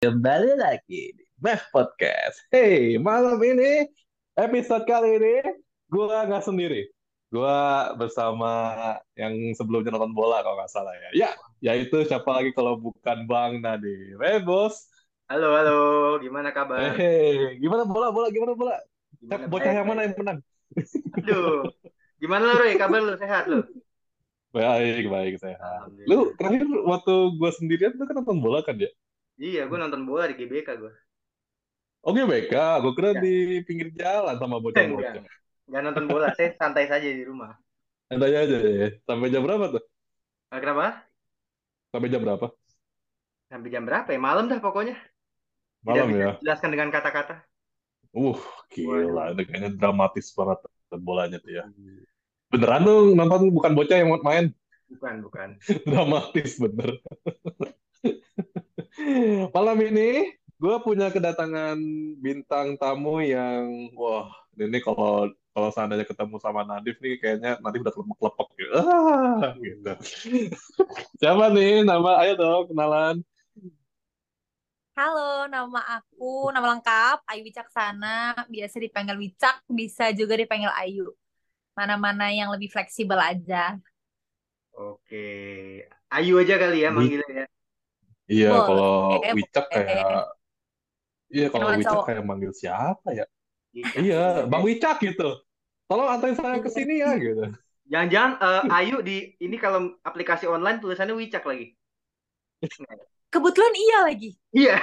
Kembali lagi di Mef Podcast. Hey, malam ini episode kali ini gua nggak sendiri. Gua bersama yang sebelumnya nonton bola kalau nggak salah ya. Ya, yaitu siapa lagi kalau bukan Bang Nadi. Hey, bos. Halo, halo, gimana kabar? Hey, gimana bola, bola, gimana bola? Gimana Bocah baik, yang mana yang menang? Aduh, gimana lu, Roy? Kabar lu sehat lu? Baik, baik, sehat. Lu terakhir waktu gua sendirian tuh kan nonton bola kan ya? Iya, gue nonton bola di GBK gue. Oke, BK. Gue kira Ya. di pinggir jalan sama bocah-bocah. Enggak, enggak nonton bola, saya santai saja di rumah. Santai aja ya. Sampai jam berapa tuh? Ah, Kenapa? Sampai jam berapa? Sampai jam berapa ya? Malam dah pokoknya. Tidak Malam bisa ya. dijelaskan dengan kata-kata. Uh, gila. Ini kayaknya dramatis banget bolanya tuh ya. Beneran tuh nonton bukan bocah yang main. Bukan, bukan. Dramatis bener. Malam ini gue punya kedatangan bintang tamu yang wah ini kalau kalau seandainya ketemu sama Nadif nih kayaknya Nadif udah kelepek-kelepek gitu. Ah, gitu. Siapa nih nama? Ayo dong kenalan. Halo, nama aku, nama lengkap Ayu Wicaksana, biasa dipanggil Wicak, bisa juga dipanggil Ayu. Mana-mana yang lebih fleksibel aja. Oke. Ayu aja kali ya manggilnya ya. Iya, Boleh, kalau boleh. Wicak kayak iya kalau Wicak cowok. kayak manggil siapa ya? Gitu. Iya, Bang Wicak gitu. Tolong anterin saya ke sini ya gitu. Jangan-jangan eh, Ayu di ini kalau aplikasi online tulisannya Wicak lagi. Kebetulan iya lagi. Iya.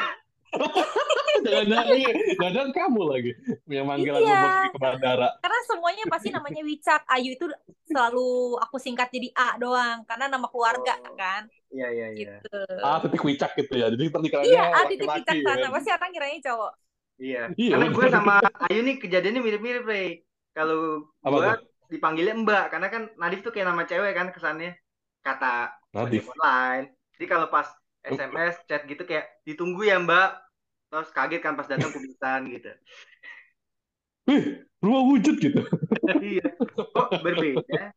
Jangan-jangan iya, jangan-jangan kamu lagi yang manggil aku Iya. buat pergi ke bandara. Karena semuanya pasti namanya Wicak. Ayu itu selalu aku singkat jadi A doang, karena nama keluarga Oh. kan. Iya, iya, iya. Gitu. Ah, titik Wicak gitu ya. Jadi Iya, pernikahannya A titik laki-laki Wicaksana. kan. Pasti orang kiranya cowok. Iya. Iya, Karena gue sama Ayu nih kejadiannya mirip-mirip, Rey. Kalau gue tuh? dipanggilnya Mbak, karena kan Nadif tuh kayak nama cewek kan kesannya. Kata Nadif. online. Jadi kalau pas SMS, chat gitu kayak ditunggu ya Mbak. Terus kaget kan pas datang kubisan gitu. Wih, rumah wujud gitu. Iya. Kok berbeda?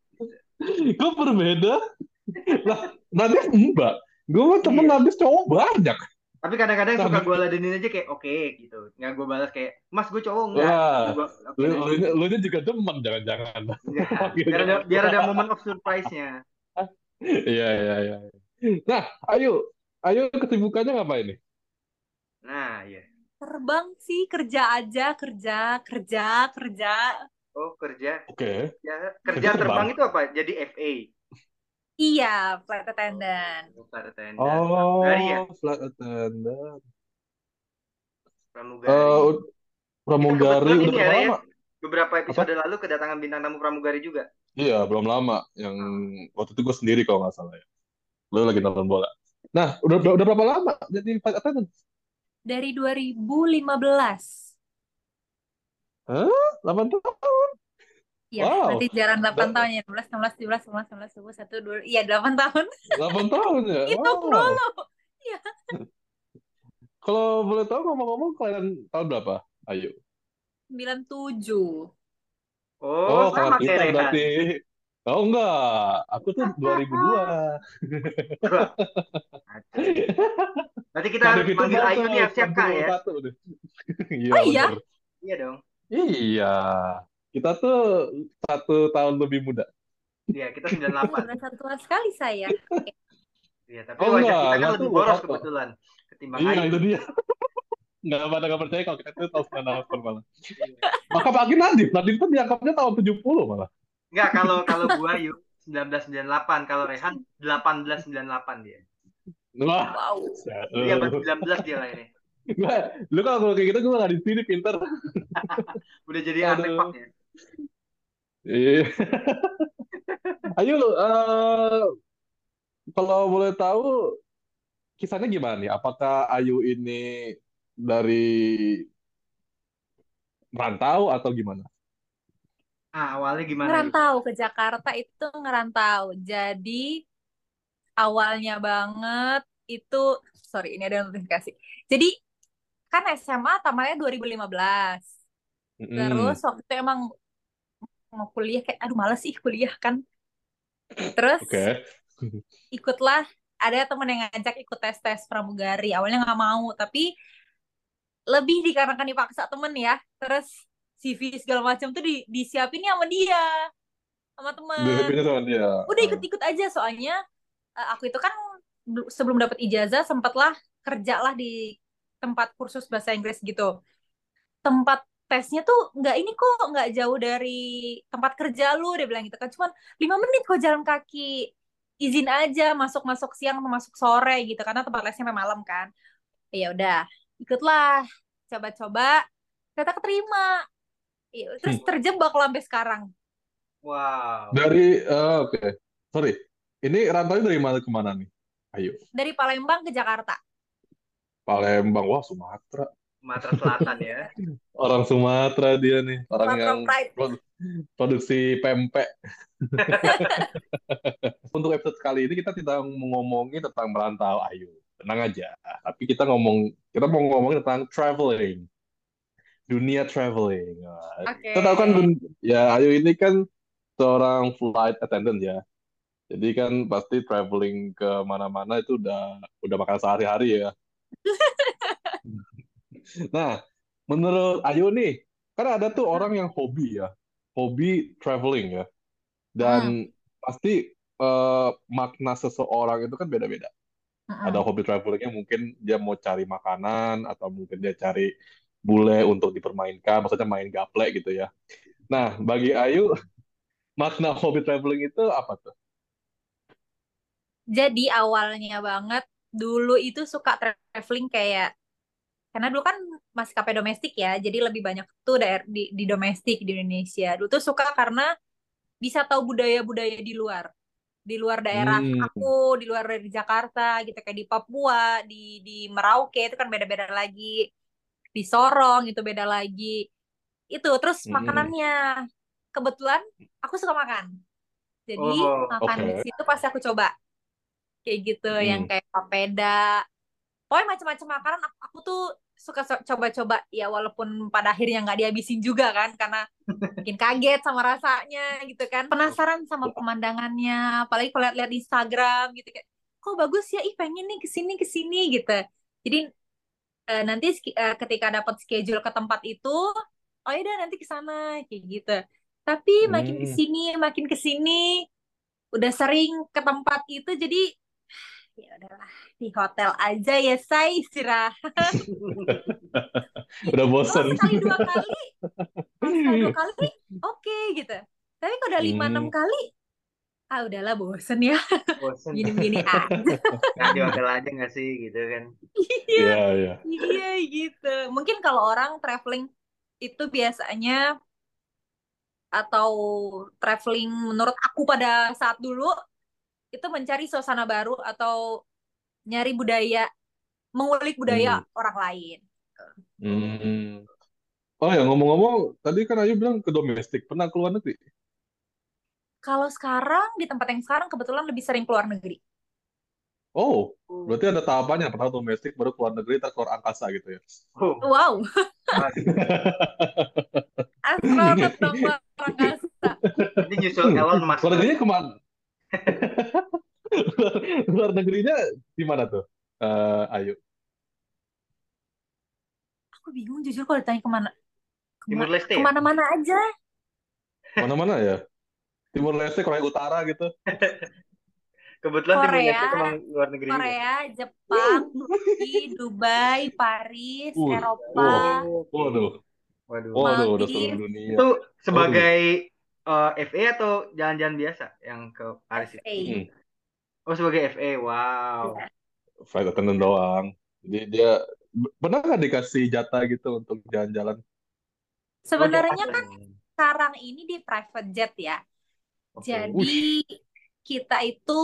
Kok berbeda? Lah, Nadif mbak. Gue mah temen Iya. Nadif cowok banyak. Tapi kadang-kadang suka gue ladenin aja kayak oke gitu. Nggak gue balas kayak, Mas gue cowok enggak. Wah, Gua, oke, lu, lu, lu juga demen jangan-jangan. Panggilnya Biar ada, biar ada momen of surprise-nya. Iya, iya, iya. Nah, ayo. Ayo kesibukannya ngapain nih? Nah, iya. Terbang sih, kerja aja, kerja, kerja, kerja. Oh, kerja. Oke. Ya, Kerja kerja terbang. terbang itu apa? Jadi FA. Iya, flight attendant. Oh, flight attendant. Oh, Pramugari ya? flight attendant. Pramugari. Eh, pramugari udah ya, lama? Beberapa episode lalu kedatangan bintang tamu pramugari juga. Iya, belum lama. Yang waktu itu gue sendiri kalau nggak salah ya. Lu lagi nonton bola. Nah, udah, udah, udah berapa lama jadi flight attendant? Dari 2015. Hah? 8 tahun? Iya, Wow. nanti jalan 8 Da- tahun ya. 16, 16, 17, 19, 19, 20, 1, 2, iya 8 tahun. 8 tahun ya? Hitung Wow. dulu. Iya. Kalau boleh tahu ngomong-ngomong kalian tahun berapa? Ayo. 97. Oh, Oh, sama kayak kita Rehan. berarti Oh enggak, aku tuh 2002. Aduh. Berarti kita harus itu panggil Ayu nih siap Kak ya. 91 deh. Iya, Oh iya? bener. Iya dong. Iya. Kita tuh satu tahun lebih muda. Iya, kita 98. Berasa tua sekali saya. Iya, tapi Oh, wajah enggak, kita kan enggak lebih tuh, boros apa? kebetulan ketimbang Iya, itu dia. Nggak pada nggak percaya kalau kita itu tahun 98 malah. Iya. Maka pagi Nadif, Nadif tuh dianggapnya tahun 70 malah. Enggak, kalau kalau gua yuk 1998, kalau Rehan 1898 dia. Wah, Wow. Dia abad 19 dia lahirnya. Gua, lu kalau kayak gitu gue nggak di sini pinter. Udah jadi artefak ya. Iya. Ayo, eh, kalau boleh tahu kisahnya gimana nih? Apakah Ayu ini dari merantau atau gimana? Ah, awalnya gimana? Ngerantau ke Jakarta itu ngerantau. Jadi awalnya banget itu sorry ini ada notifikasi. Jadi kan SMA tamatnya 2015. Mm-mm. Terus waktu itu emang mau kuliah kayak aduh males sih kuliah kan. Terus Oke. ikutlah ada temen yang ngajak ikut tes tes pramugari awalnya nggak mau tapi lebih dikarenakan dipaksa temen ya terus CV segala macam tuh di disiapin sama dia sama sama dia. udah ikut-ikut aja soalnya eh, aku itu kan bel- sebelum dapat ijazah sempatlah kerja lah di tempat kursus bahasa Inggris gitu tempat tesnya tuh nggak ini kok nggak jauh dari tempat kerja lu dia bilang gitu kan cuman lima menit kok jalan kaki izin aja masuk masuk siang atau masuk sore gitu karena tempat lesnya sampai malam kan ya udah ikutlah coba-coba ternyata keterima Iya, terus Hmm. terjebak sampai sekarang Wow. Dari, eh, oke. Sorry. Ini rantaunya dari mana ke mana nih? Ayo. dari Palembang ke Jakarta Palembang. Wah, Sumatera. Sumatera Selatan ya. Orang Sumatera dia nih. Orang Sumatera yang Pride produ- produksi pempek. Untuk episode kali ini kita tidak mau ngomongin tentang merantau. Ayo, tenang aja. Tapi kita ngomong, kita mau ngomongin tentang traveling. Dunia traveling. Oke Kita tahu kan, ya Ayu ini kan seorang flight attendant ya. Jadi kan pasti traveling ke mana-mana itu udah udah makan sehari-hari ya. Nah, menurut Ayu nih, kan ada tuh orang yang hobi ya, hobi traveling ya. Hmm. Dan pasti eh, makna seseorang itu kan beda-beda. Ada Mm-mm. hobi travelingnya mungkin dia mau cari makanan atau mungkin dia cari bule untuk dipermainkan, maksudnya main gaple gitu ya. Nah, bagi Ayu, makna hobi traveling itu apa tuh? Jadi awalnya banget dulu itu suka traveling kayak karena dulu kan maskapai domestik ya, jadi lebih banyak tuh daer di, di domestik di Indonesia. Dulu tuh suka karena bisa tahu budaya-budaya di luar, di luar daerah Hmm, aku, di luar dari Jakarta gitu kayak di Papua, di di Merauke itu kan beda-beda lagi, di Sorong itu beda lagi. Itu terus hmm, makanannya kebetulan aku suka makan. Jadi Oh, makan di oke. situ pasti aku coba kayak gitu yang Hmm, kayak papeda pokoknya macam-macam makanan aku, aku tuh suka coba-coba ya walaupun pada akhirnya nggak dihabisin juga kan karena bikin kaget sama rasanya gitu kan. Penasaran sama pemandangannya apalagi kalau lihat-lihat Instagram gitu kayak kok bagus ya? Ih pengen nih ke sini ke sini gitu. Jadi eh, nanti eh, ketika dapat schedule ke tempat itu oh ya udah nanti ke sana kayak gitu. Tapi makin hmm. ke sini makin ke sini udah sering ke tempat itu jadi ya udahlah di hotel aja ya saya istirahat. Udah bosen. sekali dua kali. Sekali dua kali. Oke gitu. Tapi kalau udah lima enam Hmm, kali ah udahlah bosen ya. Bosen. gini-gini aja. Nah, di hotel aja nggak sih gitu kan? iya. Iya, iya. iya gitu. Mungkin kalau orang traveling itu biasanya atau traveling menurut aku pada saat dulu itu mencari suasana baru atau nyari budaya mengulik budaya Hmm, orang lain hmm. Oh ya, ngomong-ngomong, tadi kan Ayu bilang ke domestik. Pernah ke luar negeri? Kalau sekarang di tempat yang sekarang kebetulan lebih sering keluar negeri. Oh, berarti Oh, ada tahapannya. Pertama domestik, baru keluar negeri, terus keluar angkasa gitu ya. oh, Wow, astronot dong keluar angkasa. Nanti nyusul Elon Musk Luar tuh. negerinya ke mana? Luar, luar negerinya di mana tuh, eh, Ayu? Aku bingung jujur kalau ditanya ke mana, Timur Leste ya? ke mana-mana aja. Mana-mana ya? Timur Leste, Korea Utara gitu. Kebetulan Timur Korea, Leste emang luar negeri juga. Korea, Jepang, Turki, Dubai, Paris, Uh, Eropa, Oh, waduh, Waduh. waduh, udah seluruh Maldives, dunia. Itu Waduh, sebagai eh, FA atau jalan-jalan biasa yang ke Paris itu? FA. hmm, Oh, sebagai FA. Wow. Ya. flight attendant doang. Jadi dia pernah nggak dikasih jatah gitu untuk jalan-jalan? Sebenarnya kan sekarang ini di private jet ya. Oke. Jadi Wush. kita itu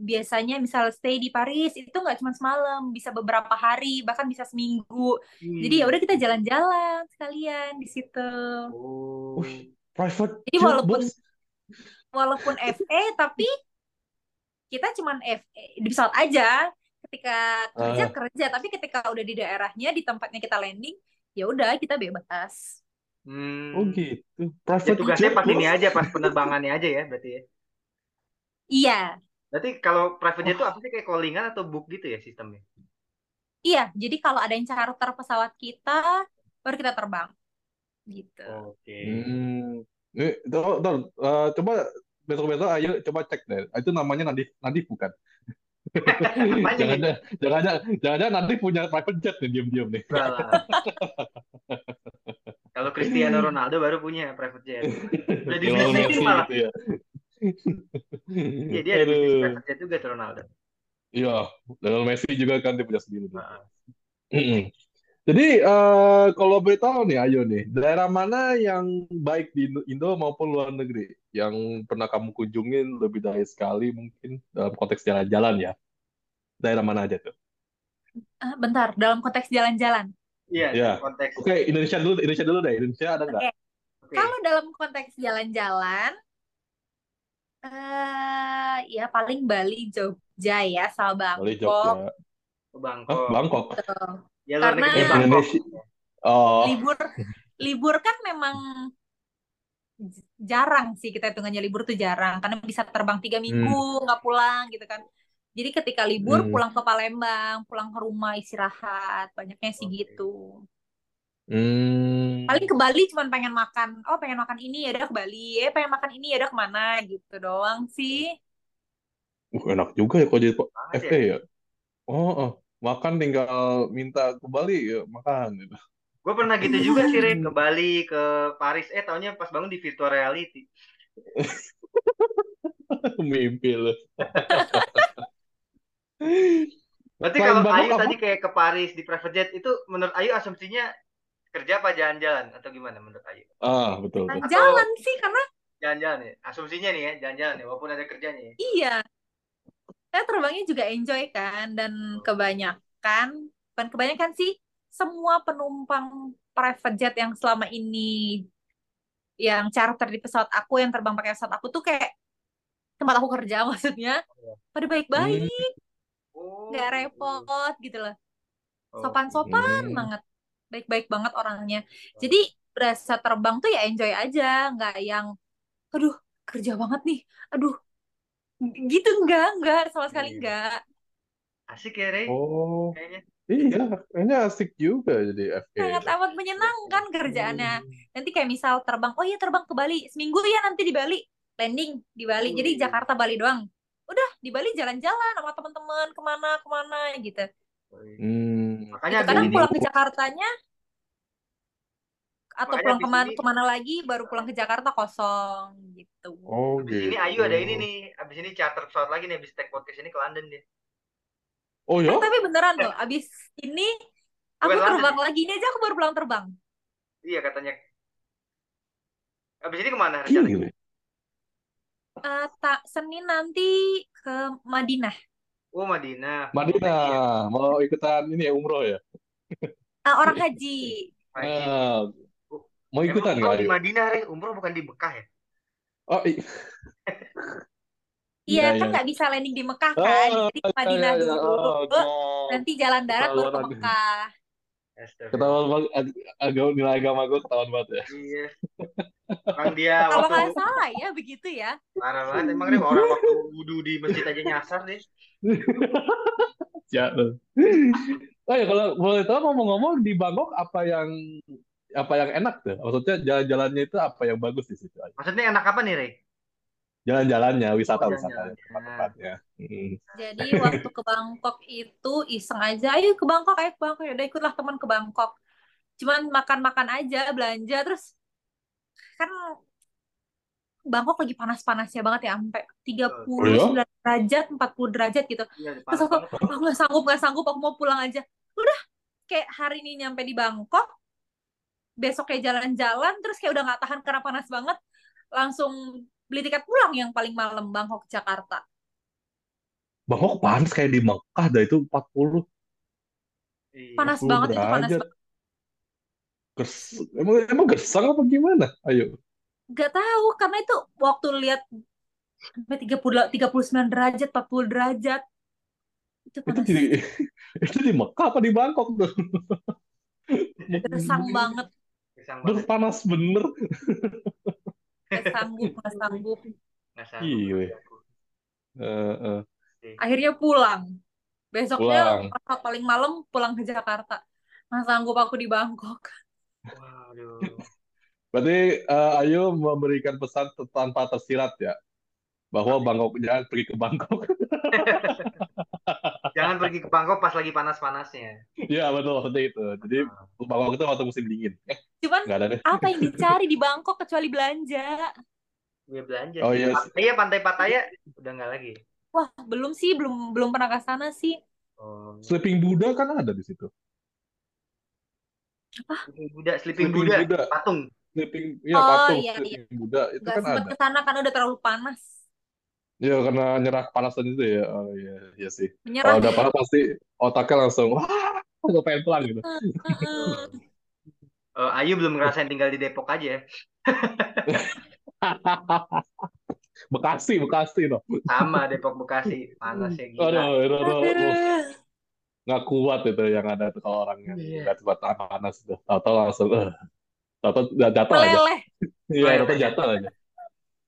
biasanya misal stay di Paris itu nggak cuma semalam, bisa beberapa hari, bahkan bisa seminggu. Jadi ya Hmm. udah kita jalan-jalan sekalian di situ. Oh. Private Jadi walaupun bos. walaupun FA tapi kita cuman FA di pesawat aja. Ketika kerja Ah, kerja, tapi ketika udah di daerahnya di tempatnya kita landing, ya udah kita bebas. oh Hmm. gitu. Ya Private tugasnya jet, pas ini aja, pas penerbangannya aja ya berarti ya. Iya, Berarti kalau private jet itu apa sih kayak callingan atau book gitu ya sistemnya? Iya, jadi kalau ada yang charter pesawat kita, baru kita terbang. Gitu. Oke. Hmm. Ini, tuh, tuh, eh, coba besok-besok ayo coba cek deh. Itu namanya Nadif, Nadif bukan? Nih? Jangan-jangan, jangan-jangan, jangan-jangan Nadif punya private jet nih diam-diam nih. Kalau Cristiano Ronaldo baru punya private jet. Udah di bisnis malah. gitu ya. Iya, dia ada bisnis private jet juga tuh Ronaldo. Iya, Lionel Messi juga kan dia punya sendiri. Nah. Jadi eh, kalau boleh tahu nih, ayo nih, daerah mana yang baik di Indo- Indo maupun luar negeri yang pernah kamu kunjungin lebih dari sekali mungkin dalam konteks jalan-jalan ya? Daerah mana aja tuh? Ah, bentar, dalam konteks jalan-jalan. Iya, Iya. dalam konteks. Oke, Indonesia dulu, Indonesia dulu deh. Indonesia ada nggak? Oke, Oke. kalau dalam konteks jalan-jalan, eh ya paling Bali, Jogja ya, sama Bali, Bangkok. Jogja. Ke Hah, Bangkok. Bangkok. Ya luar Karena- negeri Bangkok. Indonesia. Oh, Libur, libur kan memang jarang sih kita hitungannya libur tuh jarang karena bisa terbang tiga minggu nggak pulang gitu kan. Jadi ketika libur Hmm. pulang ke Palembang, pulang ke rumah istirahat, banyaknya sih Oke. gitu. hmm. Paling ke Bali cuman pengen makan, oh pengen makan ini ya udah ke Bali, eh pengen makan ini ya udah ke mana gitu doang sih. Uh, enak juga ya kalau jadi Banget FT ya. Oh, oh. Makan tinggal minta ke Bali ya makan gitu. Gue pernah gitu juga sih, Re. Ke Bali, ke Paris. Eh, taunya pas bangun di virtual reality. Mimpi lu. Berarti Selain kalau Ayu apa? tadi kayak ke Paris di private jet, itu menurut Ayu asumsinya kerja apa jalan-jalan? Atau gimana menurut Ayu? Ah, betul. Nah, betul. jalan sih karena Jalan-jalan ya? Asumsinya nih ya, jalan-jalan ya, walaupun ada kerjanya ya. iya. Saya terbangnya juga enjoy kan dan kebanyakan, bukan kebanyakan sih, semua penumpang private jet yang selama ini yang charter di pesawat aku, yang terbang pakai pesawat aku tuh kayak tempat aku kerja maksudnya, pada baik-baik, Oh, nggak gitu. repot gitu loh. Sopan-sopan Hmm. banget, baik-baik banget orangnya. Jadi berasa terbang tuh ya enjoy aja, nggak yang, aduh kerja banget nih, aduh gitu enggak, enggak sama sekali Iya. enggak. Asik ya, Rey. Oh, Kayaknya. iya, kayaknya asik juga jadi FK. Sangat amat menyenangkan kerjaannya. Nanti kayak misal terbang, oh iya terbang ke Bali, seminggu ya nanti di Bali, landing di Bali. Jadi Wih. Jakarta Bali doang. Udah di Bali jalan-jalan sama teman-teman ke mana ke mana gitu. Hmm. Makanya kadang pulang ke Jakartanya atau Makanya pulang ke mana ini- ke mana lagi baru pulang ke Jakarta kosong gitu. Oh, Abis ini gitu. Ayu ada ini nih. Abis ini charter pesawat lagi nih. Abis take podcast ini ke London dia. Oh ya? Eh, tapi beneran loh, abis ini aku Bukan terbang London. lagi ini aja aku baru pulang terbang. Iya katanya. Abis ini ke mana rencananya? Gile. Eh, tak Senin nanti ke Madinah. Oh Madinah. Madinah, mau ikutan ini ya umroh ya? Eh, orang haji. Haji. Ah, mau ikutan Emang nggak di? Madinah, Rey? Umroh bukan di Mekah ya? Oh, Iya, Iya, kan iya. nggak bisa landing di Mekah kan, Oh, jadi ke Madinah iya, iya. dulu, Oh, nanti jalan darat baru ke. Mekah. Ketahuan banget, ag- agak nilai agama gue ketahuan banget ya. Iya. Orang dia Kalau waktu nggak salah ya begitu ya. parah banget. Emang Rey orang waktu wudhu di masjid aja nyasar deh. Ya. Oh ya, kalau boleh tahu ngomong-ngomong di Bangkok apa yang apa yang enak tuh? Maksudnya jalan-jalannya itu apa yang bagus di situ? Maksudnya enak apa nih, Rey? Jalan-jalannya, Oh, wisata-wisatanya, jalan-jalannya. tempat-tempatnya. Hmm. Jadi waktu ke Bangkok itu iseng aja, ayo ke Bangkok, ayo ke Bangkok, ya udah ikutlah teman ke Bangkok. Cuman makan-makan aja, belanja, terus kan Bangkok lagi panas-panasnya banget ya, sampai 39 derajat, 40 derajat gitu. Iya, Terus aku, banget. oh nggak sanggup, nggak sanggup, aku mau pulang aja. Udah, kayak hari ini nyampe di Bangkok, besok kayak jalan-jalan, terus kayak udah nggak tahan karena panas banget, langsung beli tiket pulang yang paling malam Bangkok Jakarta. Bangkok panas kayak di Mekah, dah itu 40 Iya. Panas 40 banget itu, panas derajat. banget. Gers- emang, emang gersang apa gimana? Ayo. Gak tahu, karena itu waktu lihat sampai 30, 39 derajat, 40 derajat. Itu Itu panas. di itu di Mekah apa di Bangkok tuh? Gersang banget. Pisang Duh, panas bener. Gak sanggup, gak sanggup. Gile. Eh, eh. Akhirnya pulang. Besoknya Pulang. paling malam pulang ke Jakarta. Nggak sanggup aku di Bangkok. Waduh. Berarti eh, Ayu memberikan pesan tanpa tersirat ya, bahwa Bangkok jangan pergi ke Bangkok. Jangan pergi ke Bangkok pas lagi panas-panasnya. Iya betul seperti itu. Jadi Bangkok itu waktu musim dingin. Eh, Cuman ada deh. apa yang dicari di Bangkok kecuali belanja? Gue belanja Oh, sih. yes. Pattaya, pantai Pattaya udah nggak lagi. Wah, belum sih, belum belum pernah ke sana sih. Oh. Sleeping Buddha kan ada di situ. Sleeping Buddha, Sleeping Sleeping Buddha, Buddha. patung. Sleeping, iya Oh, patung iya, Sleeping Buddha itu Gak kan sempet ada. ke sana karena udah terlalu panas. Iya karena nyerah panasan itu ya. Oh iya, iya sih. Menyerah. Kalau udah panas pasti otaknya langsung wah, gue pengen pulang gitu. Eh, Ayu belum ngerasain tinggal di Depok aja. Bekasi, Bekasi loh. Sama Depok Bekasi, panasnya gila. Aduh, aduh, aduh, aduh. Aduh. nggak kuat itu yang ada tuh kalau orang yang Iya. nggak tempat panas itu. Tahu-tahu langsung, eh, tahu-tahu udah jatuh aja. Meleleh. Iya, tahu-tahu jatuh aja.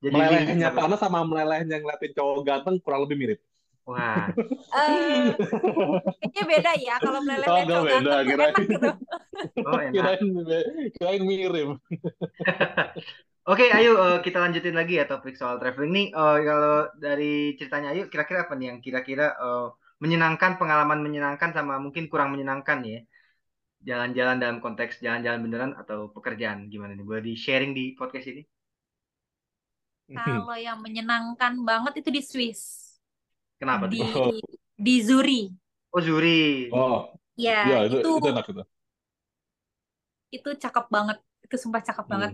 Jadi Melelehnya wing- panas sama melelehnya ngeliatin cowok ganteng kurang lebih mirip. Wah, Eh, kayaknya beda ya kalau meleleh Oh, cowok beda, ganteng kirain. enak gitu. oh enak. Kirain, kirain mirip. Oke, ayo eh, kita lanjutin lagi ya topik soal traveling nih. Eh, kalau dari ceritanya Ayu, kira-kira apa nih yang kira-kira eh, menyenangkan, pengalaman menyenangkan sama mungkin kurang menyenangkan ya? Jalan-jalan dalam konteks jalan-jalan beneran atau pekerjaan gimana nih? Boleh di sharing di podcast ini? Kalau yang menyenangkan banget itu di Swiss. Kenapa Di tuh? di Zuri. Oh, Zuri. Oh, Ya, iya itu, itu itu enak itu. itu cakep banget. Itu sumpah cakep Hmm. banget.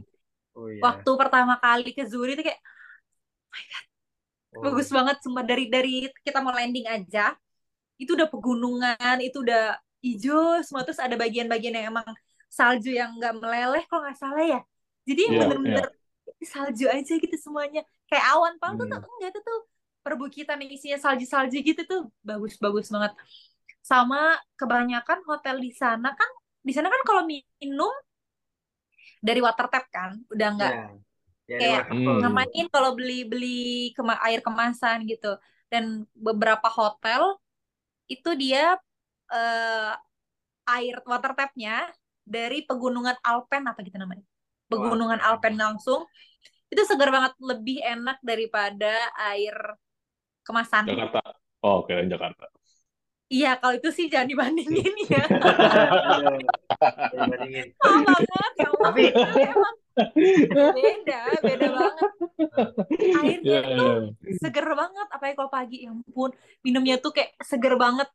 Oh iya. Waktu pertama kali ke Zuri itu kayak Oh. bagus banget sumpah dari dari kita mau landing aja itu udah pegunungan itu udah hijau semua terus ada bagian-bagian yang emang salju yang nggak meleleh kalau nggak salah ya jadi yang Iya, bener-bener salju aja gitu semuanya kayak awan palsu Hmm. tuh enggak itu tuh perbukitan yang isinya salju-salju gitu tuh bagus-bagus banget sama kebanyakan hotel di sana kan di sana kan kalau minum dari water tap kan udah nggak Ya. Ya, ada Kayak waterfall. Hmm. kalau beli beli kema- air kemasan gitu dan beberapa hotel itu dia eh, air water tapnya dari pegunungan Alpen apa gitu namanya pegunungan. Alpen langsung itu segar banget lebih enak daripada air kemasan Jakarta. Oh, oke, Jakarta. iya kalau itu sih jangan dibandingin ya Aduh. Ya, bandingin. maaf banget ya Allah. Tapi- emang beda beda banget airnya Iya, itu iya. seger banget apalagi kalau pagi ya ampun minumnya tuh kayak seger banget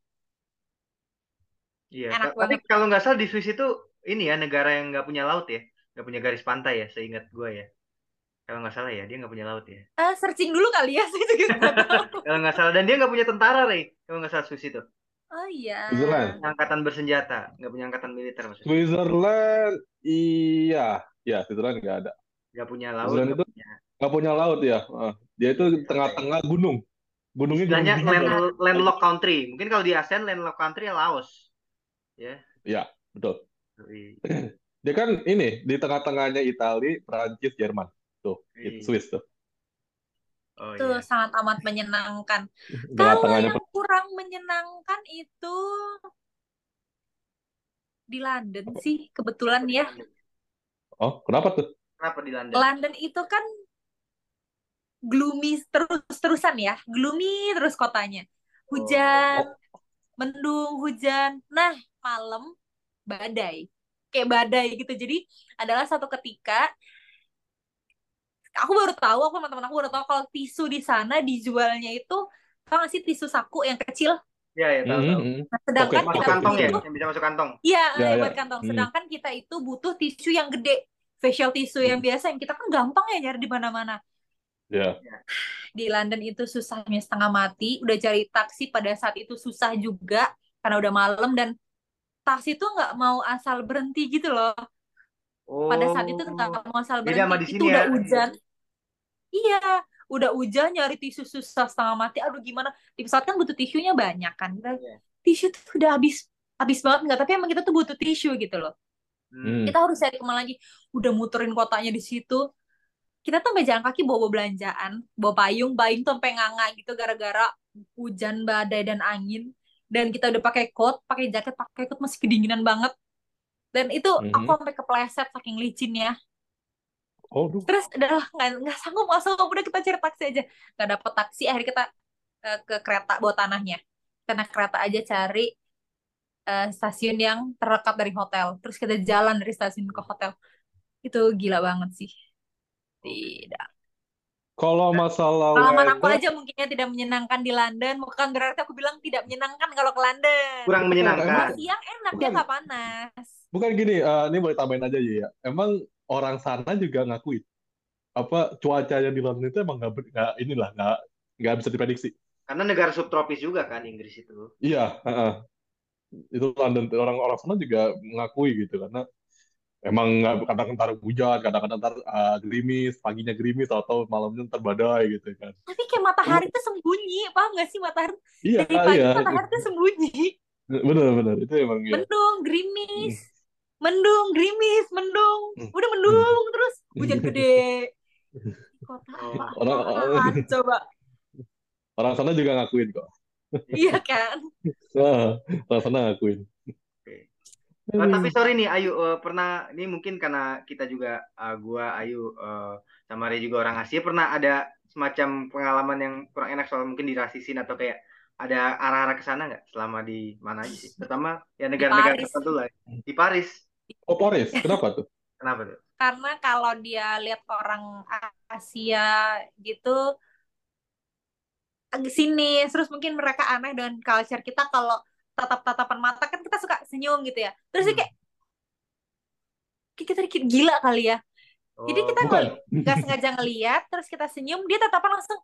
Iya, Enak ta- tapi banget. kalau nggak salah di Swiss itu ini ya negara yang nggak punya laut ya, nggak punya garis pantai ya, seingat gue ya. Kalau nggak salah ya, dia nggak punya laut ya. Eh, searching dulu kali ya saya juga Kalau nggak salah dan dia nggak punya tentara, Rey. Kalau nggak salah Swiss itu, oh iya Switzerland. angkatan bersenjata, nggak punya angkatan militer maksudnya. Switzerland, iya, ya Switzerland nggak ada. Nggak punya laut, Switzerland nggak itu punya. nggak punya laut ya. Ah, dia itu tengah-tengah gunung. Gunungnya Istilahnya gunung land, dingin. landlocked country. Mungkin kalau di ASEAN landlocked country ya Laos. Ya. Ya, betul. Dia kan ini di tengah-tengahnya Italia, Prancis, Jerman. Tuh, Iya. itu Swiss tuh. Oh itu iya. sangat amat menyenangkan kalau Tengah-tengahnya yang kurang menyenangkan itu di London sih kebetulan ya Oh, kenapa tuh? Kenapa di London? London itu kan gloomy terus terusan ya gloomy terus kotanya hujan mendung hujan nah malam badai kayak badai gitu jadi adalah satu ketika aku baru tahu aku sama teman aku baru tahu kalau tisu di sana dijualnya itu tau gak sih tisu saku yang kecil Ya ya tahu Mhm, tahu. mhm. nah, sedangkan Masuk kita kantong ya, itu yang bisa masuk kantong. iya Ya, ya. buat kantong Hmm. sedangkan kita itu butuh tisu yang gede facial tisu yang Hmm. biasa yang kita kan gampang ya nyari di mana-mana Ya. di London itu susahnya setengah mati udah cari taksi pada saat itu susah juga karena udah malam dan taksi tuh nggak mau asal berhenti gitu loh pada saat itu nggak mau asal Beda sama berhenti di itu sini udah ya. hujan iya udah hujan nyari tisu susah setengah mati aduh gimana di pesawat kan butuh tisunya banyak kan kita Iya. tisu tuh udah habis habis banget nggak tapi emang kita tuh butuh tisu gitu loh Hmm. Hmm. kita harus cari ke mana lagi udah muterin kotanya di situ kita tuh sampai jalan kaki bawa, bawa belanjaan, bawa payung, payung tuh sampai nganga gitu gara-gara hujan badai dan angin. Dan kita udah pakai coat, pakai jaket, pakai coat masih kedinginan banget. Dan itu Mhm. aku sampai kepleset saking licinnya. Oh, duh. Terus udah nggak nggak sanggup nggak sanggup udah kita cari taksi aja. Nggak dapet taksi, akhirnya kita eh, ke kereta bawa tanahnya. Kita naik kereta aja cari eh, stasiun yang terdekat dari hotel. Terus kita jalan dari stasiun ke hotel. Itu gila banget sih. Tidak. Kalau masalah Pengalaman aku aja mungkinnya tidak menyenangkan di London. Bukan berarti aku bilang tidak menyenangkan kalau ke London. Kurang menyenangkan. emang Siang enak, dia bukan nggak panas. bukan gini. eh, ini boleh tambahin aja ya. Emang orang sana juga ngakuin apa cuacanya di London itu emang nggak nggak inilah nggak nggak bisa diprediksi. Karena negara subtropis juga kan Inggris itu. Iya, heeh. Itu London orang-orang sana juga mengakui gitu karena emang kadang-kadang ntar hujan, kadang-kadang ntar eh, gerimis, paginya gerimis atau malamnya ntar badai gitu kan. Tapi kayak matahari tuh sembunyi, paham nggak sih matahari? Iya, Dari pagi iya, matahari tuh sembunyi. benar-benar itu emang ya. Mendung, gerimis, mendung, gerimis, mendung. Hmm. Udah mendung terus hujan gede. Kota apa? Orang coba? orang sana juga ngakuin kok. Iya kan? Nah, orang sana ngakuin. Oke. Eh, tapi sorry nih Ayu eh, pernah ini mungkin karena kita juga eh, gua Ayu eh, sama Ria juga orang Asia pernah ada semacam pengalaman yang kurang enak soal mungkin dirasisin atau kayak ada arah-arah ke sana nggak selama di mana aja sih? Terutama ya negara-negara tertentu lah. Di Paris. Oh, Paris, kenapa tuh? Kenapa tuh? Karena kalau dia lihat orang Asia gitu agak sinis, terus mungkin mereka aneh dengan culture kita kalau tatap-tatapan mata kan kita suka senyum gitu ya. Terus dia Hmm. kayak kita dikit gila kali ya. Jadi Oh, kita Bukan. ngel- nggak sengaja ngeliat, terus kita senyum, dia tatapan langsung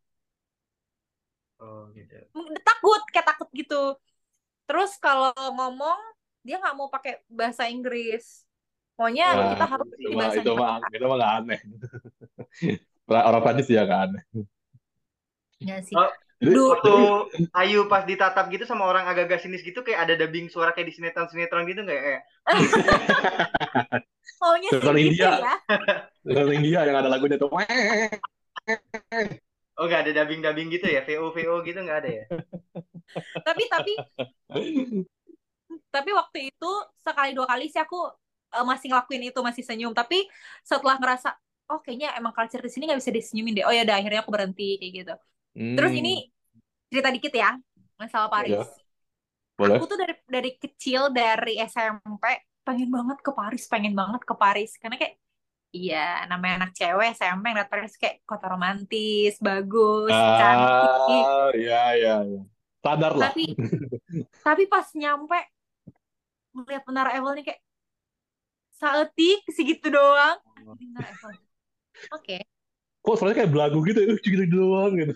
oh gitu. takut, kayak takut gitu. Terus kalau ngomong, dia nggak mau pakai bahasa Inggris. Maunya Oh, kita Nah, harus itu mah bahasa itu mah itu mah nggak aneh. Orang Prancis ya nggak aneh. Nggak sih. Oh, Jadi, Duh. waktu jadi Ayu pas ditatap gitu sama orang agak-agak sinis gitu kayak ada dubbing suara kayak di sinetron-sinetron gitu nggak kayak Maunya sih Sinetron gitu India. ya. orang India yang ada lagunya tuh. oh nggak ada dubbing-dubbing gitu ya VO VO gitu nggak ada ya Tapi tapi tapi waktu itu sekali dua kali sih aku eh, masih ngelakuin itu masih senyum. Tapi setelah ngerasa oh kayaknya emang culture di sini nggak bisa disenyumin deh. Oh ya udah akhirnya aku berhenti kayak gitu. Terus Hmm, ini cerita dikit ya masalah Paris. ya, boleh. Aku tuh dari dari kecil dari SMP pengen banget ke Paris, pengen banget ke Paris karena kayak iya namanya anak cewek SMP ngeliat Paris kayak kota romantis, bagus, cantik. Ah, ya, ya. Sadar lah. Tapi tapi pas nyampe ngeliat Menara Eiffel nih kayak saeutik segitu doang. Menara Eiffel. Oke. Kok soalnya kayak belagu gitu, ya, gitu doang gitu.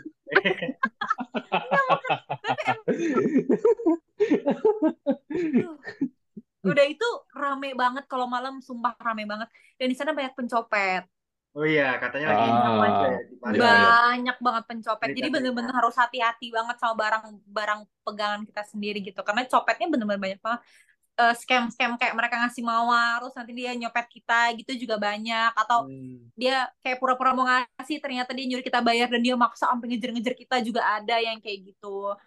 Udah itu rame banget kalau malam sumpah rame banget. Dan di sana banyak pencopet. oh iya katanya lagi Ah, iya. banyak banget pencopet jadi bener-bener harus hati-hati banget sama barang-barang pegangan kita sendiri gitu karena copetnya bener-bener banyak banget Eh, scam-scam kayak mereka ngasih mawar terus nanti dia nyopet kita gitu juga banyak. Atau Hmm. dia kayak pura-pura mau ngasih ternyata dia nyuruh kita bayar dan dia maksa sampai ngejar-ngejar kita juga ada yang kayak gitu.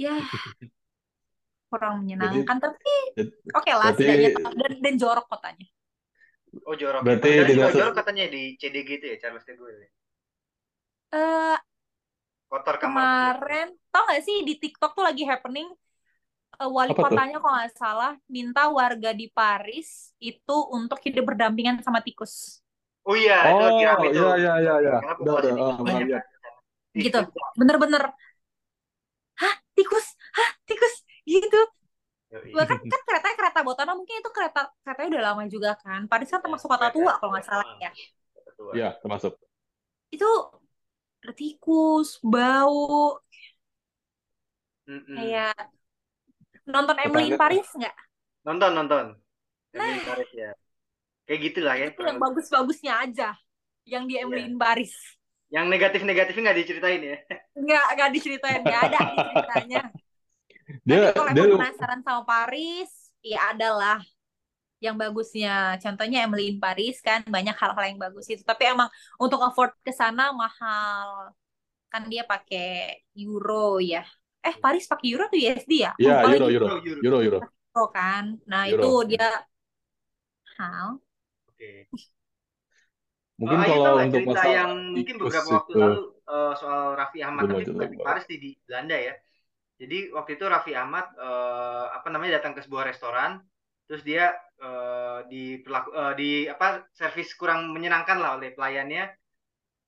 Ya kurang menyenangkan. Tapi Jadi- oke lah berarti- setidaknya dan, dan jorok kotanya. Oh jorok. Berarti tidak se- jorok katanya di CDG itu ya Charles de Gaulle eh kotor kamar kemarin tau gak sih di TikTok tuh lagi happening wali Apa tuh? kotanya kalau nggak salah minta warga di Paris itu untuk hidup berdampingan sama tikus oh iya itu Oh, rame tuh iya, iya, iya, iya. Udah, udah, ah, lihat. kan. gitu Tikus. bener-bener hah tikus hah tikus gitu bahkan kan keretanya kereta botana mungkin itu kereta keretanya udah lama juga kan Paris kan termasuk kota Kereta tua kalau nggak salah ya. Iya, termasuk. itu tikus bau Mm-mm. kayak nonton Emily in Paris nggak nonton nonton Nah. Emily Paris ya kayak gitulah ya itu yang bagus-bagusnya aja yang di Emily Iya. in Paris yang negatif-negatifnya nggak diceritain ya nggak nggak diceritain nggak ada ceritanya Dia tapi kalau dia emang penasaran sama Paris ya adalah yang bagusnya. Contohnya Emily in Paris kan banyak hal-hal yang bagus itu. Tapi emang untuk afford ke sana mahal. Kan dia pakai euro ya. Eh Paris pakai euro tuh USD ya? Iya, Lupa euro, lagi. euro, Euro, euro. euro, euro. Euro kan. Nah Euro. itu dia hal. Oke. Mungkin Oh, kalau untuk cerita masalah yang mungkin beberapa waktu itu, lalu eh, soal Raffi Ahmad tapi bukan di. Paris di, di Belanda ya. Jadi waktu itu Raffi Ahmad eh, apa namanya datang ke sebuah restoran terus dia eh, di perlaku eh, di apa servis kurang menyenangkan lah oleh pelayannya.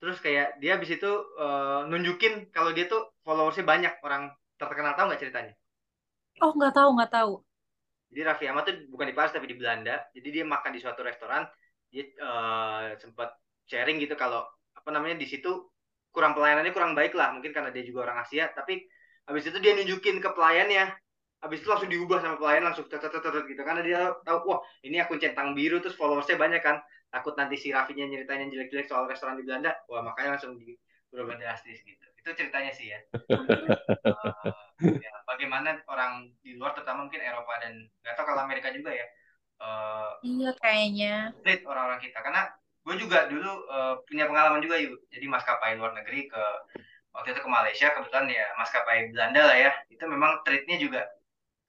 Terus kayak dia habis itu eh, nunjukin kalau dia tuh followersnya banyak orang terkenal tahu nggak ceritanya? Oh nggak tahu nggak tahu. Jadi Raffi Ahmad tuh bukan di Paris tapi di Belanda. Jadi dia makan di suatu restoran, dia eh, sempat sharing gitu kalau apa namanya di situ kurang pelayanannya kurang baik lah, mungkin karena dia juga orang Asia. Tapi habis itu dia nunjukin ke pelayannya, habis itu langsung diubah sama pelayan langsung tet tet tet tet gitu karena dia tahu wah ini akun centang biru terus followersnya banyak kan. Takut nanti si Raffinya nyeritain yang jelek-jelek soal restoran di Belanda, wah makanya langsung di berubah drastis gitu. Itu ceritanya sih ya. Eh, ya, bagaimana orang di luar terutama mungkin Eropa dan nggak tahu kalau Amerika juga ya eh Iya kayaknya. treat orang-orang kita karena gue juga dulu eh, punya pengalaman juga yuk jadi maskapai luar negeri ke waktu itu ke Malaysia kebetulan ya maskapai Belanda lah ya itu memang treatnya juga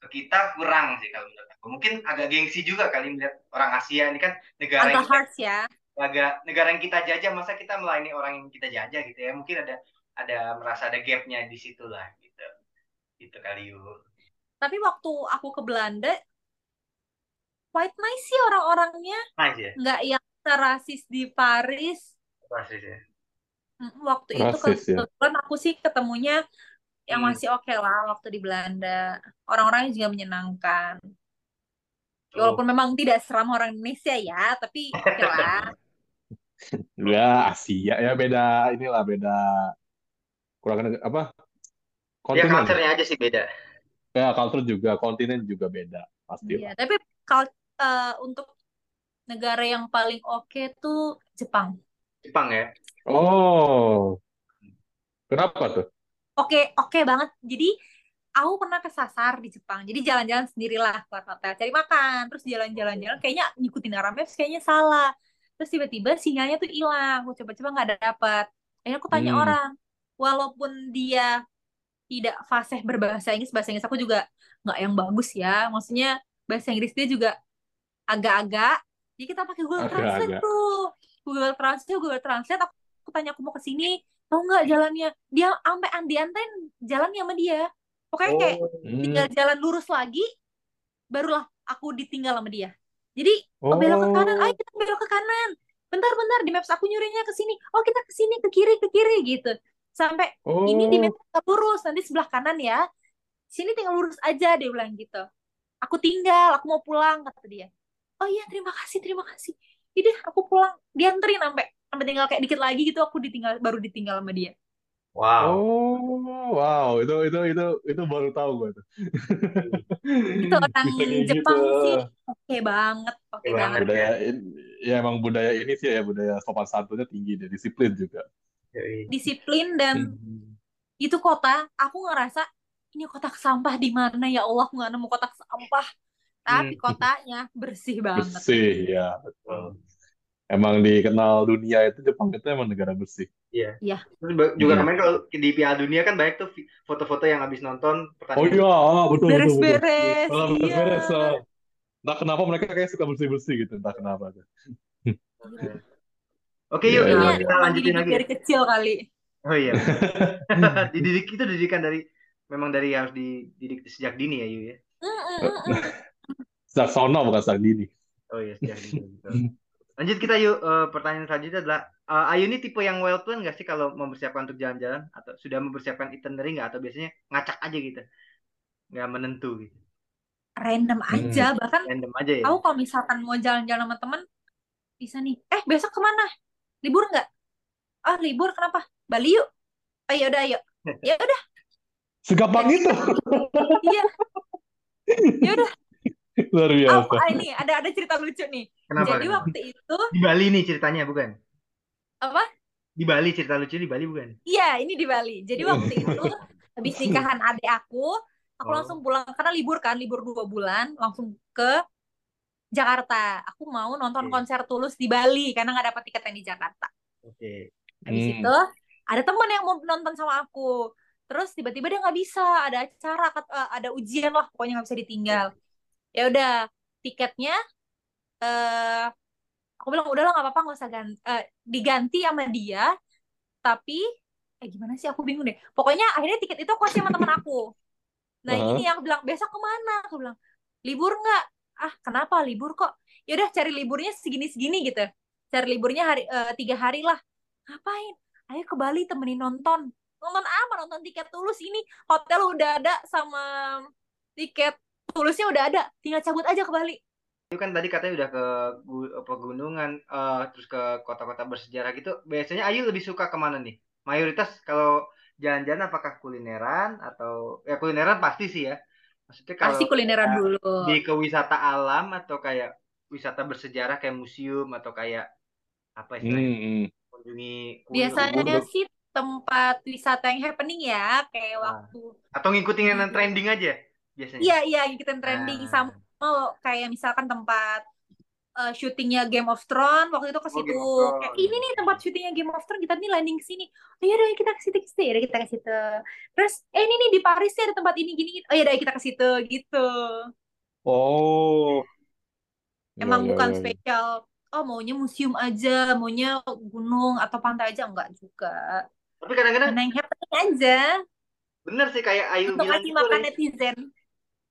ke kita kurang sih kalau menurut aku mungkin agak gengsi juga kali melihat orang Asia ini kan negara yang Agak kita harsh ya. agak negara yang kita jajah masa kita melayani orang yang kita jajah gitu ya mungkin ada ada merasa ada gapnya di situ lah gitu gitu kali yuk Tapi waktu aku ke Belanda, quite nice sih orang-orangnya. nice ya Nggak yang rasis di Paris. rasis ya Waktu itu Rasis ya. kebetulan aku sih ketemunya yang Hmm. masih oke lah waktu di Belanda. Orang-orangnya juga menyenangkan. Oh. Walaupun memang tidak seram orang Indonesia ya, tapi oke lah. Ya, Asia ya beda inilah beda kurang apa? ya Kontinen. culture-nya aja sih beda Ya, culture juga, kontinen juga beda, pasti. Iya, tapi kalau eh, untuk negara yang paling oke tuh Jepang. Jepang ya Oh, kenapa tuh? Oke, oke banget. Jadi aku pernah kesasar di Jepang. Jadi jalan-jalan sendirilah keluar hotel, cari makan, terus jalan-jalan-jalan kayaknya ngikutin arah maps kayaknya salah. Terus tiba-tiba sinyalnya tuh hilang. Aku coba-coba nggak dapat. Akhirnya aku tanya Hmm. orang, walaupun dia tidak fasih berbahasa Inggris, bahasa Inggris aku juga nggak yang bagus ya. Maksudnya bahasa Inggris dia juga agak-agak. Jadi kita pakai Google Translate Agak-agak. tuh. Google Translate, Google Translate. Aku, aku tanya aku mau ke sini, tahu nggak jalannya? Dia sampai anti-antain jalannya sama dia. Pokoknya kayak Hmm. tinggal jalan lurus lagi, barulah aku ditinggal sama dia. Jadi oh, belok ke kanan, ayo Oh, kita belok ke kanan. Bentar-bentar di maps aku nyurinya ke sini. Oh kita ke sini ke kiri ke kiri gitu. Sampai ini di oh, kita lurus, nanti sebelah kanan ya. Sini tinggal lurus aja dia bilang gitu. Aku tinggal, aku mau pulang kata dia. Oh iya terima kasih terima kasih. Jadi aku pulang, dianterin sampai sampai tinggal kayak dikit lagi gitu aku ditinggal baru ditinggal sama dia. wow oh, wow, itu itu itu itu baru tahu gue tuh. Itu orang kayak Jepang gitu. sih oke banget, oke Oke banget. Budaya ya emang budaya ini sih ya budaya sopan santunnya tinggi deh, disiplin juga. Disiplin dan Hmm. itu kota aku ngerasa ini kotak sampah di mana ya Allah nggak nemu kotak sampah tapi Hmm. kotanya bersih banget Bersih ya, betul. Oh, Emang dikenal dunia itu Jepang itu emang negara bersih. Iya. Iya. Terus juga Iya. kemarin kalau di Piala Dunia kan banyak tuh foto-foto yang habis nonton Oh pertandingan. iya, ah, betul betul betul. beres-beres Ah, iya beres-beres. ah. Entah kenapa mereka kayak suka bersih-bersih gitu, entah kenapa. tuh. Oke Iya, yuk iya, kita, kayaknya iya. kita lanjutin lagi dari kecil kali Oh iya. Dididik itu didikan dari memang dari harus dididik sejak dini ya Yu ya. Sejak sono bukan sejak dini. Oh iya sejak dini. Lanjut kita yuk Eh, pertanyaan selanjutnya adalah eh, Ayu ini tipe yang well planned nggak sih kalau mempersiapkan untuk jalan-jalan atau sudah mempersiapkan itinerary nggak atau biasanya ngacak aja gitu nggak menentu gitu random Hmm. aja bahkan random aja ya aku kalau misalkan mau jalan-jalan sama temen bisa nih eh besok ke mana libur nggak? Ah libur kenapa? Bali yuk. Oh ya udah ayo. Ya udah. Segampang itu. iya. Ya udah. Luar oh, biasa. ah, ini ada ada cerita lucu nih. Kenapa jadi kenapa? waktu itu di Bali nih ceritanya bukan? Apa? Di Bali cerita lucu di Bali bukan? Iya, ini di Bali. Jadi waktu itu habis nikahan adik aku, aku Oh. langsung pulang. Karena libur kan, libur dua bulan, langsung ke Jakarta. Aku mau nonton Oke. konser Tulus di Bali karena nggak dapat tiket yang di Jakarta. Oke. Habis Hmm. itu ada teman yang mau nonton sama aku. Terus tiba-tiba dia nggak bisa, ada acara, eh, ada ujian lah, pokoknya nggak bisa ditinggal. Ya udah, tiketnya eh aku bilang udahlah nggak apa-apa nggak usah ganti, diganti sama dia. Tapi eh gimana sih aku bingung deh. Pokoknya akhirnya tiket itu aku kasih sama teman aku. Nah Aha. ini yang bilang besok ke mana? Aku bilang libur nggak? Ah kenapa libur kok? Ya udah cari liburnya segini-segini gitu. Cari liburnya hari eh, tiga hari lah. Ngapain? Ayo ke Bali temenin nonton. Nonton apa? Nonton tiket tulus ini hotel udah ada sama tiket tulusnya udah ada. Tinggal cabut aja ke Bali. Itu kan tadi katanya udah ke gu- pegunungan, eh, terus ke kota-kota bersejarah gitu. Biasanya Ayu lebih suka ke mana nih? Mayoritas kalau jalan-jalan apakah kulineran atau ya kulineran pasti sih ya. Maksudnya kalau Pasti kulineran dulu. di ke wisata alam atau kayak wisata bersejarah kayak museum atau kayak apa istilahnya Hmm, hmm. kunjungi Biasanya sih tempat wisata yang happening ya, kayak Ah. waktu atau ngikutin yang trending aja biasanya. Iya, iya, ngikutin trending Nah. sama kayak misalkan tempat eh, syutingnya Game of Thrones waktu itu ke Oh, situ. Thrones. Kayak ini nih tempat syutingnya Game of Thrones, kita nih landing ke sini. Oh iya deh kita ke situ, ke situ. Ya udah kita ke situ. Terus eh ini nih di Paris sih ada tempat ini gini. gini. Oh iya deh kita ke situ gitu. Oh. Ya, Emang ya, bukan ya, ya. spesial oh maunya museum aja, maunya gunung atau pantai aja enggak juga. Tapi kadang-kadang yang happening aja bener sih kayak Ayu untuk bilang ngasih gitu makan netizen.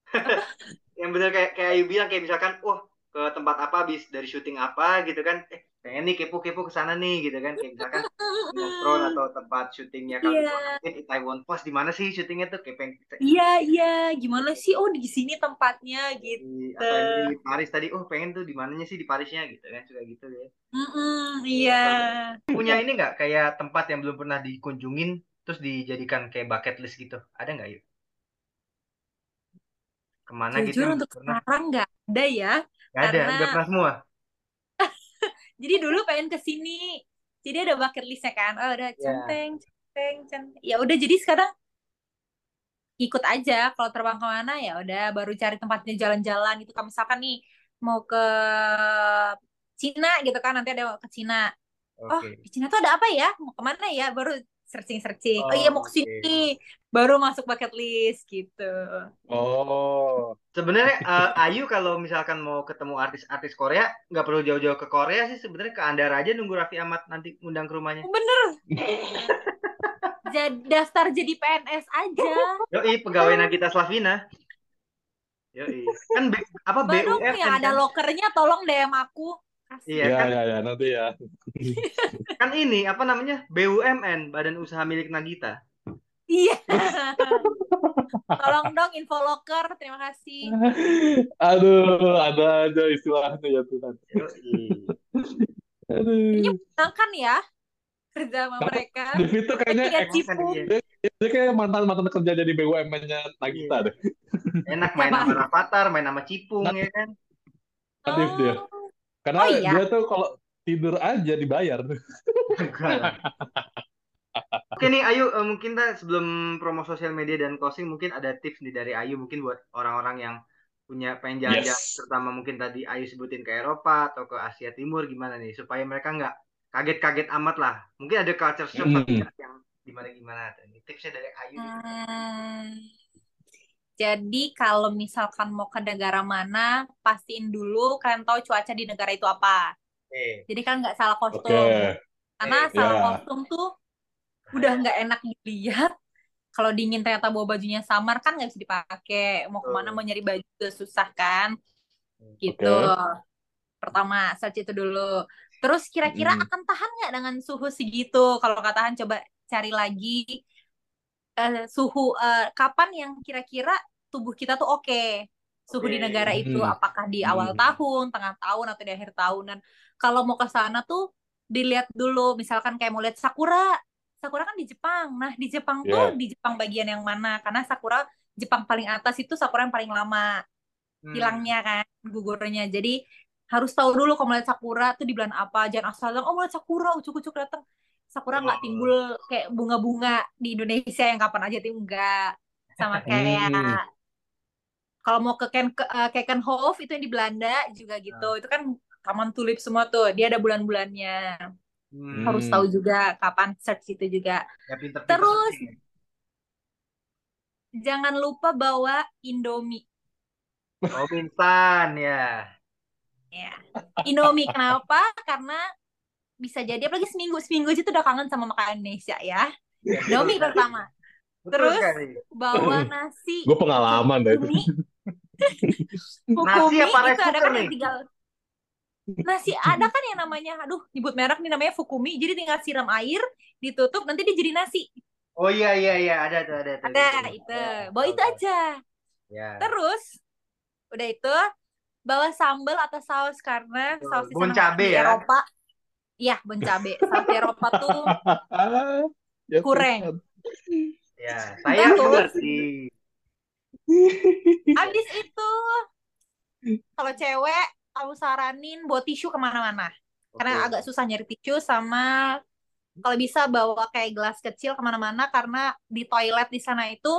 yang bener kayak kayak Ayu bilang kayak misalkan wah ke tempat apa habis dari syuting apa gitu kan. Eh pengen nih kepo-kepo ke sana nih gitu kan. Kayak misalkan Thrones atau tempat syutingnya kalau Iya. di Taiwan Post di mana sih syutingnya tuh? Kayak pengen Iya, iya, gimana sih? Oh, di sini tempatnya gitu. atau di Paris tadi? Oh pengen tuh di mananya sih di Parisnya gitu kan. Suka gitu ya. Mm-mm, iya. punya ini nggak kayak tempat yang belum pernah dikunjungin terus dijadikan kayak bucket list gitu? Ada nggak yuk? Ke mana gitu Jujur yang untuk pernah? sekarang nggak ada ya. Nggak ada karena- udah pernah semua Jadi dulu pengen ke sini. Jadi ada bucket listnya kan. Oh, udah Iya. centeng, centeng, centeng. Ya udah jadi sekarang ikut aja kalau terbang ke mana ya udah baru cari tempatnya jalan-jalan gitu. Kalau misalkan nih mau ke Cina gitu kan nanti ada ke Cina. Oh, oke di Cina tuh ada apa ya? Mau ke mana ya? Baru searching-searching. Oh, iya mau ke Oh, sini. Baru masuk bucket list gitu. Oh. Sebenarnya eh, Ayu kalau misalkan mau ketemu artis-artis Korea nggak perlu jauh-jauh ke Korea sih sebenarnya ke Andara aja nunggu Raffi Ahmad nanti undang ke rumahnya. Bener. Jadi daftar jadi PNS aja. Yoi pegawai Nagita Slavina. Yoi kan B- apa Baru BUMN yang ada kan? lokernya tolong DM aku. Iya Ya, kan ya, ya, nanti ya. kan ini apa namanya BUMN Badan Usaha Milik Nagita. Iya. Tolong dong info loker. Terima kasih. Aduh, ada aja istilahnya ya Tuhan. Aduh. menyenangkan ya kerja sama mereka. Devi tuh kayaknya cipu. Kan dia. dia kayak mantan-mantan kerja jadi BUMN-nya Nagita Iya. deh. Enak main sama Rafathar, main sama Cipung ya kan. Aktif dia. Karena Oh, iya. dia tuh kalau tidur aja dibayar. Oke nih Ayu, eh, mungkin kita sebelum promo sosial media dan closing mungkin ada tips nih dari Ayu mungkin buat orang-orang yang punya pengen jalan-jalan Yes. terutama mungkin tadi Ayu sebutin ke Eropa atau ke Asia Timur gimana nih supaya mereka nggak kaget-kaget amat lah. Mungkin ada culture shock Mm. yang gimana-gimana. Ini tipsnya dari Ayu. nih. Hmm. Jadi kalau misalkan mau ke negara mana, pastiin dulu kalian tahu cuaca di negara itu apa. Oke. Jadi kan nggak salah kostum. Karena Oke. salah Ya. kostum tuh udah nggak enak dilihat. Kalau dingin ternyata bawa bajunya samar kan nggak bisa dipakai. Mau ke mana mau nyari baju juga susah kan. Gitu. Oke. Pertama, search itu dulu. Terus kira-kira Mm. akan tahan nggak dengan suhu segitu? Kalau nggak tahan coba cari lagi eh, suhu eh, kapan yang kira-kira tubuh kita tuh oke. Suhu di negara itu Hmm. apakah di awal Hmm. tahun, tengah tahun atau di akhir tahun dan kalau mau ke sana tuh dilihat dulu misalkan kayak mau lihat sakura. Sakura kan di Jepang. Nah, di Jepang tuh Ya. di Jepang bagian yang mana? Karena sakura Jepang paling atas itu sakura yang paling lama Hmm. hilangnya kan gugurnya. Jadi harus tahu dulu kalau melihat sakura tuh di bulan apa. Jangan asal bilang, oh melihat sakura, ucuk-ucuk datang. Sakura nggak timbul kayak bunga-bunga di Indonesia yang kapan aja timbul enggak. Sama kayak Hmm. kalau mau ke Ken ke uh, Kekenhof itu yang di Belanda juga gitu. Itu kan taman tulip semua tuh. Dia ada bulan-bulannya. Hmm. Harus tahu juga kapan search itu juga. Ya pinter-pinter Terus searching. jangan lupa bawa Indomie. Oh, instan ya. Ya. Indomie kenapa? Karena bisa jadi apalagi seminggu seminggu aja tuh udah kangen sama makanan Indonesia ya. Ya, betul sekali. pertama. Terus bawa nasi. Gue pengalaman dah itu. Fukumi. Nasi apa itu ada kan yang tinggal nasi ada kan yang namanya aduh nyebut merek nih namanya Fukumi jadi tinggal siram air ditutup nanti dia jadi nasi Oh iya iya iya ada tuh ada tuh. ada gitu. itu Ya, bawa itu aja Ya. terus udah itu bawa sambal atau saus karena saus di sana cabe di ya. Eropa iya bon cabe saus di Eropa tuh Ya, Kurang. Tuhan. Ya, saya Terus? mengerti. Abis itu kalau cewek aku saranin bawa tisu ke mana-mana karena Oke. agak susah nyari tisu sama kalau bisa bawa kayak gelas kecil ke mana-mana karena di toilet di sana itu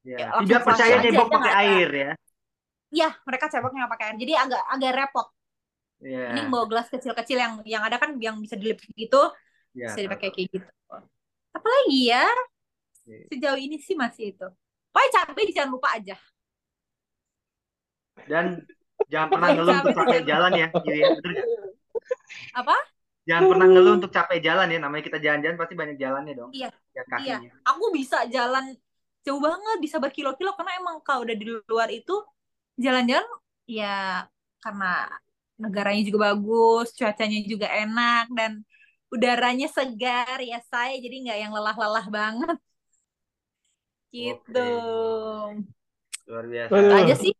Ya, tidak percaya cebok dia pakai air ya. ya mereka ceboknya nggak pakai air jadi agak agak repot Ya. ini bawa gelas kecil-kecil yang yang ada kan yang bisa dilip gitu Ya, bisa dipakai kayak gitu apalagi ya Oke. sejauh ini sih masih itu pokoknya cabai jangan lupa aja Dan jangan pernah ngeluh untuk capek jalan ya, gitu ya. Betul apa Jangan pernah ngeluh untuk capek jalan ya. Namanya kita jalan-jalan pasti banyak jalannya dong. Iya. Ya kakinya. aku bisa jalan jauh banget bisa berkilo-kilo karena emang kalau udah di luar itu jalan-jalan ya karena negaranya juga bagus cuacanya juga enak dan udaranya segar ya saya jadi nggak yang lelah-lelah banget. Gitu. Luar biasa. Itu aja sih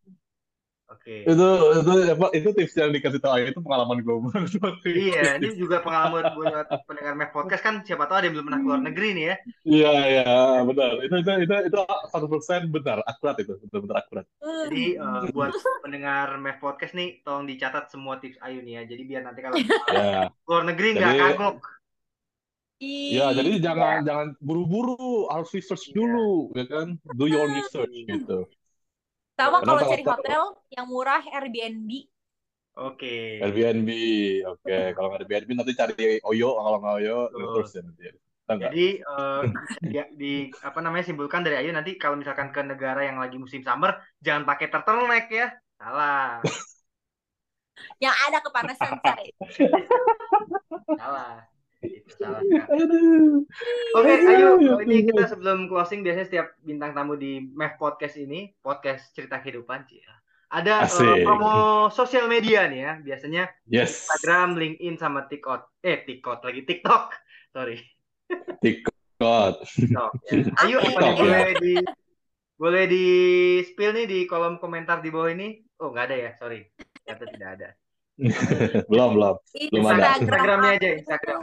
Oke. Itu itu apa itu tips yang dikasih tahu itu pengalaman gue banget. Iya, ini juga pengalaman buat pendengar Mac Podcast kan siapa tahu ada yang belum pernah keluar negeri nih ya. Iya iya benar. Itu itu itu itu satu persen benar akurat itu benar-benar akurat. Jadi eh, buat pendengar Mac Podcast nih tolong dicatat semua tips Ayu nih ya. Jadi biar nanti kalau Ya. keluar negeri nggak Jadi- kagok. Ya, jadi jangan jangan buru-buru, harus research Iya. dulu, ya kan? Do your research gitu. Sama kalau kalau- cari hotel yang murah Airbnb Oke. Airbnb, oke. Kalau nggak Airbnb nanti cari Oyo, kalau nggak Oyo Betul. terus ya nanti. Kita nggak. Jadi eh, ya, di apa namanya simpulkan dari Ayu nanti kalau misalkan ke negara yang lagi musim summer jangan pakai turtleneck ya. Salah. yang ada kepanasan saya Salah. Itu salah. Kak. Aduh. Oke, Aduh, ayo ya ini kita sebelum closing biasanya setiap bintang tamu di Mev Podcast ini, podcast cerita kehidupan sih ya. Ada Asik. promo sosial media nih ya, biasanya Yes. Instagram, LinkedIn sama TikTok. Eh, TikTok lagi TikTok. Sorry. TikTok. TikTok. Ya. Ayo apa nih boleh di boleh di spill nih di kolom komentar di bawah ini? Oh, nggak ada ya, sorry. Ternyata tidak ada. belum belum. Belum ada. Instagram Instagramnya aja, aku- Instagram.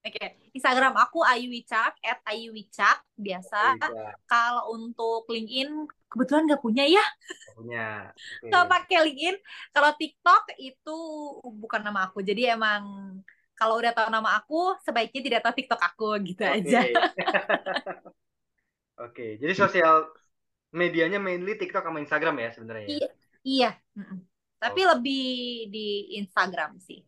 Oke, Instagram aku Ayu Wicak, at Ayu Wicak, biasa. Kalau untuk LinkedIn, kebetulan nggak punya ya, punya. Oke. nggak pakai LinkedIn. Kalau TikTok itu bukan nama aku, jadi emang kalau udah tahu nama aku, sebaiknya tidak tahu TikTok aku gitu Oke. aja. Oke, jadi sosial medianya mainly TikTok sama Instagram ya sebenarnya. ya? Iya, iya. Tapi lebih di Instagram sih.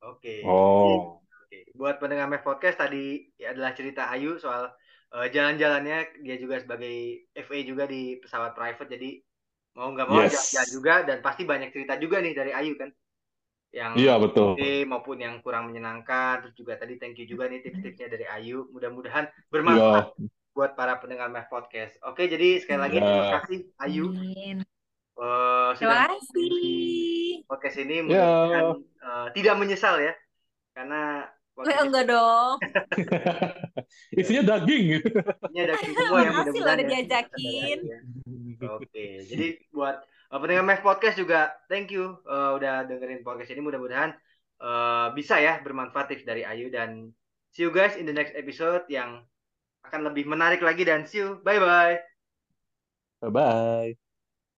Oke. Oh. Oke. Buat pendengar Mev Podcast tadi ya adalah cerita Ayu soal eh, jalan-jalannya dia juga sebagai FA juga di pesawat private jadi mau nggak mau Yes. jalan-jalan juga dan pasti banyak cerita juga nih dari Ayu kan yang Iya betul. oke maupun yang kurang menyenangkan terus juga tadi thank you juga nih tips-tipsnya dari Ayu mudah-mudahan bermanfaat buat para pendengar Mev Podcast oke jadi sekali lagi Iya. terima kasih Ayu Amin. Eh, Terima kasih. di podcast ini mudah-mudahan eh, tidak menyesal ya karena waktu Eh, enggak dong. Isinya daging. ini ada semua yang Makasih mudah-mudahan loh udah ya. diajakin. Oke, jadi buat uh, pendengar Mev Podcast juga thank you uh, udah dengerin podcast ini mudah-mudahan uh, bisa ya bermanfaat tips dari Ayu dan see you guys in the next episode yang akan lebih menarik lagi dan see you bye bye Bye bye.